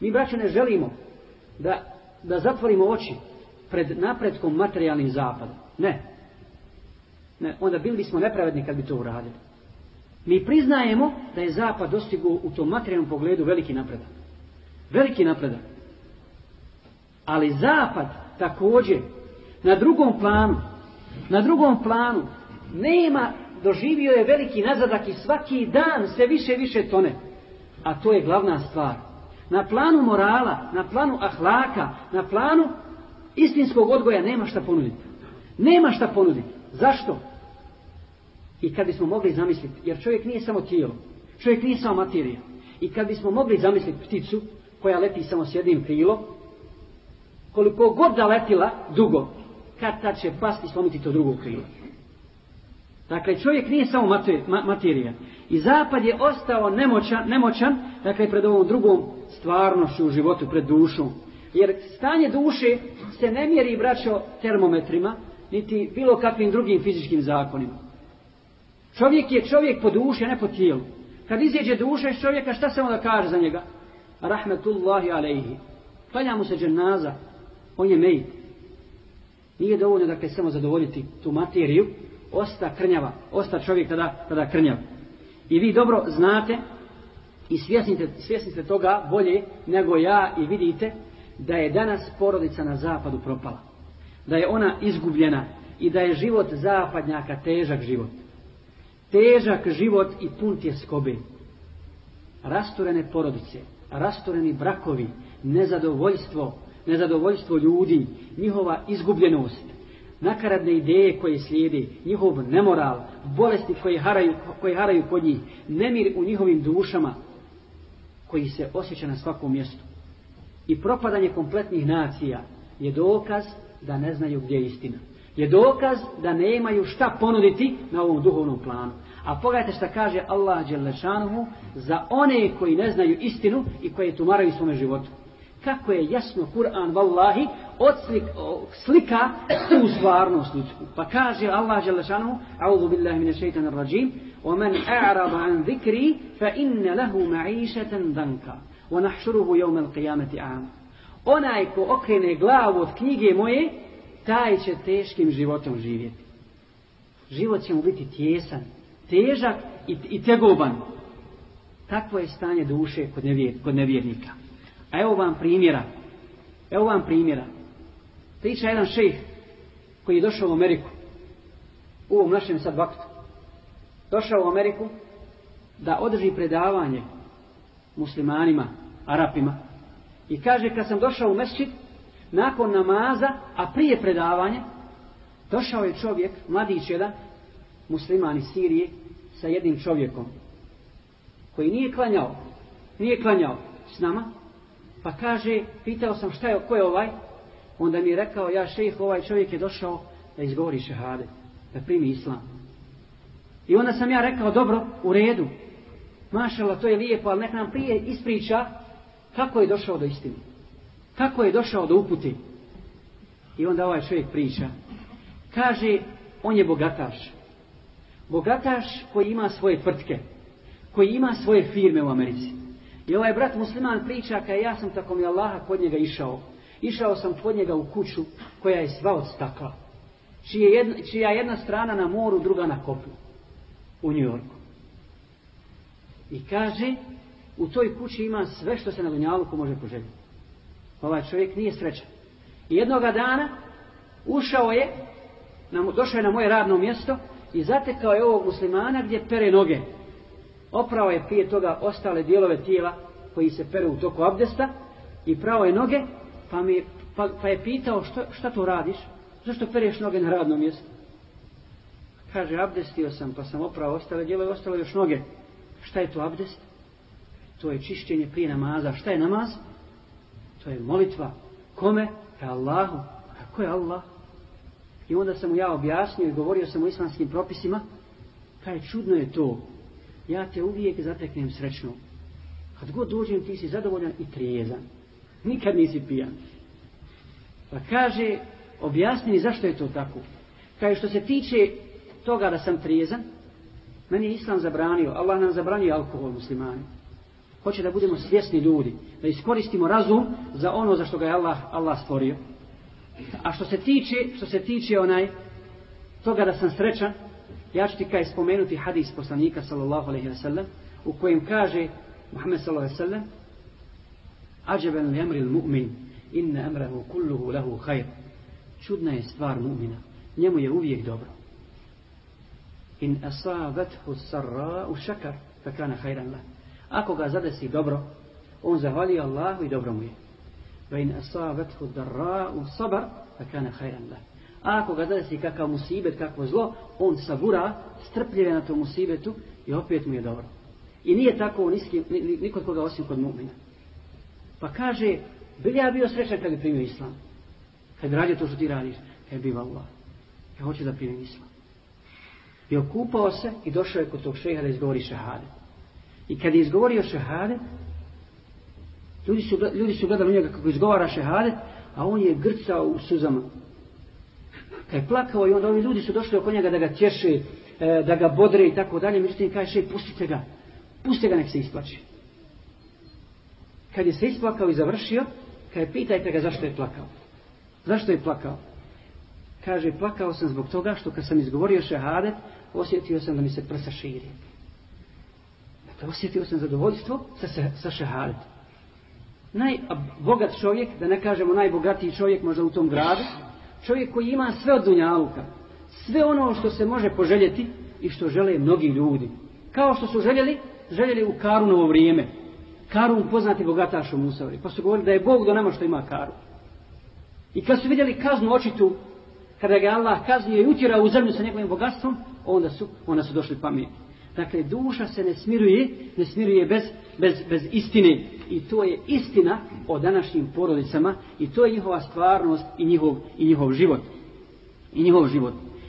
Mi, braćo, ne želimo da, da zatvorimo oči pred napretkom materijalnim zapadom. Ne. ne. Onda bili bismo nepravedni kad bi to uradili. Mi priznajemo da je zapad dostigo u tom materijalnom pogledu veliki napredak. Veliki napredak. Ali zapad također na drugom planu, na drugom planu nema, doživio je veliki nazadak i svaki dan sve više i više tone. A to je glavna stvar. Na planu morala, na planu ahlaka, na planu istinskog odgoja nema šta ponuditi. Nema šta ponuditi. Zašto? I kad bismo mogli zamisliti, jer čovjek nije samo tijelo, čovjek nije samo materija. I kad bismo mogli zamisliti pticu koja leti samo s jednim krilom, koliko god da letila dugo, kad ta će pasti slomiti to drugo krilo. Dakle, čovjek nije samo materija. I zapad je ostao nemoćan, nemoćan dakle, pred ovom drugom stvarnošću u životu, pred dušom. Jer stanje duše se ne mjeri, braćo, termometrima, niti bilo kakvim drugim fizičkim zakonima. Čovjek je čovjek po duši, a ne po tijelu. Kad izjeđe duša iz čovjeka, šta se onda kaže za njega? Rahmetullahi alaihi. Klanja mu se dženaza, on je mejit. Nije dovoljno, dakle, samo zadovoljiti tu materiju, osta krnjava, osta čovjek tada, tada krnjav. I vi dobro znate i svjesnite, svjesnite toga bolje nego ja i vidite da je danas porodica na zapadu propala. Da je ona izgubljena i da je život zapadnjaka težak život. Težak život i pun je skobe. Rasturene porodice, rastureni brakovi, nezadovoljstvo, nezadovoljstvo ljudi, njihova izgubljenost, nakaradne ideje koje slijede, njihov nemoral, bolesti koje haraju, koje haraju kod njih, nemir u njihovim dušama koji se osjeća na svakom mjestu. I propadanje kompletnih nacija je dokaz da ne znaju gdje je istina. Je dokaz da nemaju šta ponuditi na ovom duhovnom planu. A pogledajte šta kaže Allah Đelešanuhu za one koji ne znaju istinu i koje tumaraju svome životu kako je jasno Kur'an vallahi odslik, slika tu stvarnost ljudsku. Pa kaže Allah Đelešanu, a'udhu billahi mine šeitana rajim, وَمَنْ أَعْرَضَ عَنْ ذِكْرِي فَإِنَّ لَهُ مَعِيشَةً دَنْكَ وَنَحْشُرُهُ يَوْمَ الْقِيَامَةِ عَامَ Onaj ko okrene glavu od knjige moje, taj će teškim životom živjeti. Život će mu biti tjesan, težak i, i tegoban. Takvo je stanje duše kod, nevjer, kod nevjernika. A evo vam primjera. Evo vam primjera. Priča jedan šejh koji je došao u Ameriku. U ovom našem sad vaktu. Došao u Ameriku da održi predavanje muslimanima, arapima. I kaže kad sam došao u mesčit, nakon namaza, a prije predavanja, došao je čovjek, mladić jedan, musliman iz Sirije, sa jednim čovjekom, koji nije klanjao, nije klanjao s nama, Pa kaže, pitao sam šta je, ko je ovaj? Onda mi je rekao, ja šejh, ovaj čovjek je došao da izgovori šehade, da primi islam. I onda sam ja rekao, dobro, u redu. Mašala, to je lijepo, ali nek nam prije ispriča kako je došao do istine. Kako je došao do uputi. I onda ovaj čovjek priča. Kaže, on je bogataš. Bogataš koji ima svoje tvrtke. Koji ima svoje firme u Americi. I ovaj brat musliman priča kaj ja sam tako mi Allaha kod njega išao. Išao sam kod njega u kuću koja je sva od stakla. Čija jedna, čija jedna strana na moru, druga na kopu. U New Yorku. I kaže, u toj kući ima sve što se na Dunjaluku može poželjeti. Ovaj čovjek nije srećan. I jednoga dana ušao je, na, došao je na moje radno mjesto i zatekao je ovog muslimana gdje pere noge oprao je prije toga ostale dijelove tijela koji se peru u toku abdesta i prao je noge, pa, mi, pa, pa je pitao što, šta to radiš? Zašto pereš noge na radnom mjestu? Kaže, abdestio sam, pa sam oprao ostale djelo i ostalo još noge. Šta je to abdest? To je čišćenje prije namaza. Šta je namaz? To je molitva. Kome? Ka Allahu. A ko je Allah? I onda sam mu ja objasnio i govorio sam o islamskim propisima. Kaj čudno je to ja te uvijek zateknem srećno. Kad god dođem, ti si zadovoljan i trijezan. Nikad nisi pijan. Pa kaže, objasni mi zašto je to tako. Kaže, što se tiče toga da sam trijezan, meni je Islam zabranio, Allah nam zabranio alkohol muslimani. Hoće da budemo svjesni ljudi. Da iskoristimo razum za ono za što ga je Allah, Allah stvorio. A što se tiče, što se tiče onaj toga da sam srećan, ja ću ti kaj spomenuti hadis poslanika sallallahu alaihi wa sallam u kojem kaže Muhammed sallallahu alaihi wa sallam Ađeben li emri mu'min inna emrehu kulluhu lahu hajr. Čudna je stvar mu'mina. Njemu je uvijek dobro. In asabathu sarra u šakar, fa kana khairan lah. Ako ga zadesi dobro, on zahvali Allahu i dobro mu je. Va in asabathu darra u sabar, fa kana khairan lah. A ako ga zadesi kakav musibet, kakvo zlo, on sabura, strpljive na tom musibetu i opet mu je dobro. I nije tako niski, nikod koga osim kod mu'mina. Pa kaže, bil ja bio srećan kad bi primio islam? Kad bi radio to što ti radiš? E, kad bi Allah. Ja hoću da primim islam. I okupao se i došao je kod tog šeha da izgovori šehade. I kad je izgovorio šehade, ljudi su, ljudi su gledali u njega kako izgovara šehade, a on je grcao u suzama. Kad je plakao i onda ovi ljudi su došli oko njega da ga tješe, e, da ga bodre i tako dalje, međutim kaže šej, pustite ga, pustite ga nek se isplači. Kad je se isplakao i završio, kad je pitajte ga zašto je plakao. Zašto je plakao? Kaže, plakao sam zbog toga što kad sam izgovorio šehadet, osjetio sam da mi se prsa širi. Dakle, osjetio sam zadovoljstvo sa, sa šehadet. Najbogat čovjek, da ne kažemo najbogatiji čovjek možda u tom gradu, čovjek koji ima sve od dunjaluka, sve ono što se može poželjeti i što žele mnogi ljudi. Kao što su željeli, željeli u Karunovo vrijeme. Karun poznati bogataš u Musavri. Pa su govorili da je Bog do nama što ima Karun. I kad su vidjeli kaznu očitu, kada ga Allah kaznio i utjerao u zemlju sa njegovim bogatstvom, onda su, onda su došli pamijeti. Dakle, duša se ne smiruje, ne smiruje bez, bez, bez istine. I to je istina o današnjim porodicama i to je njihova stvarnost i njihov, i njihov život. I njihov život.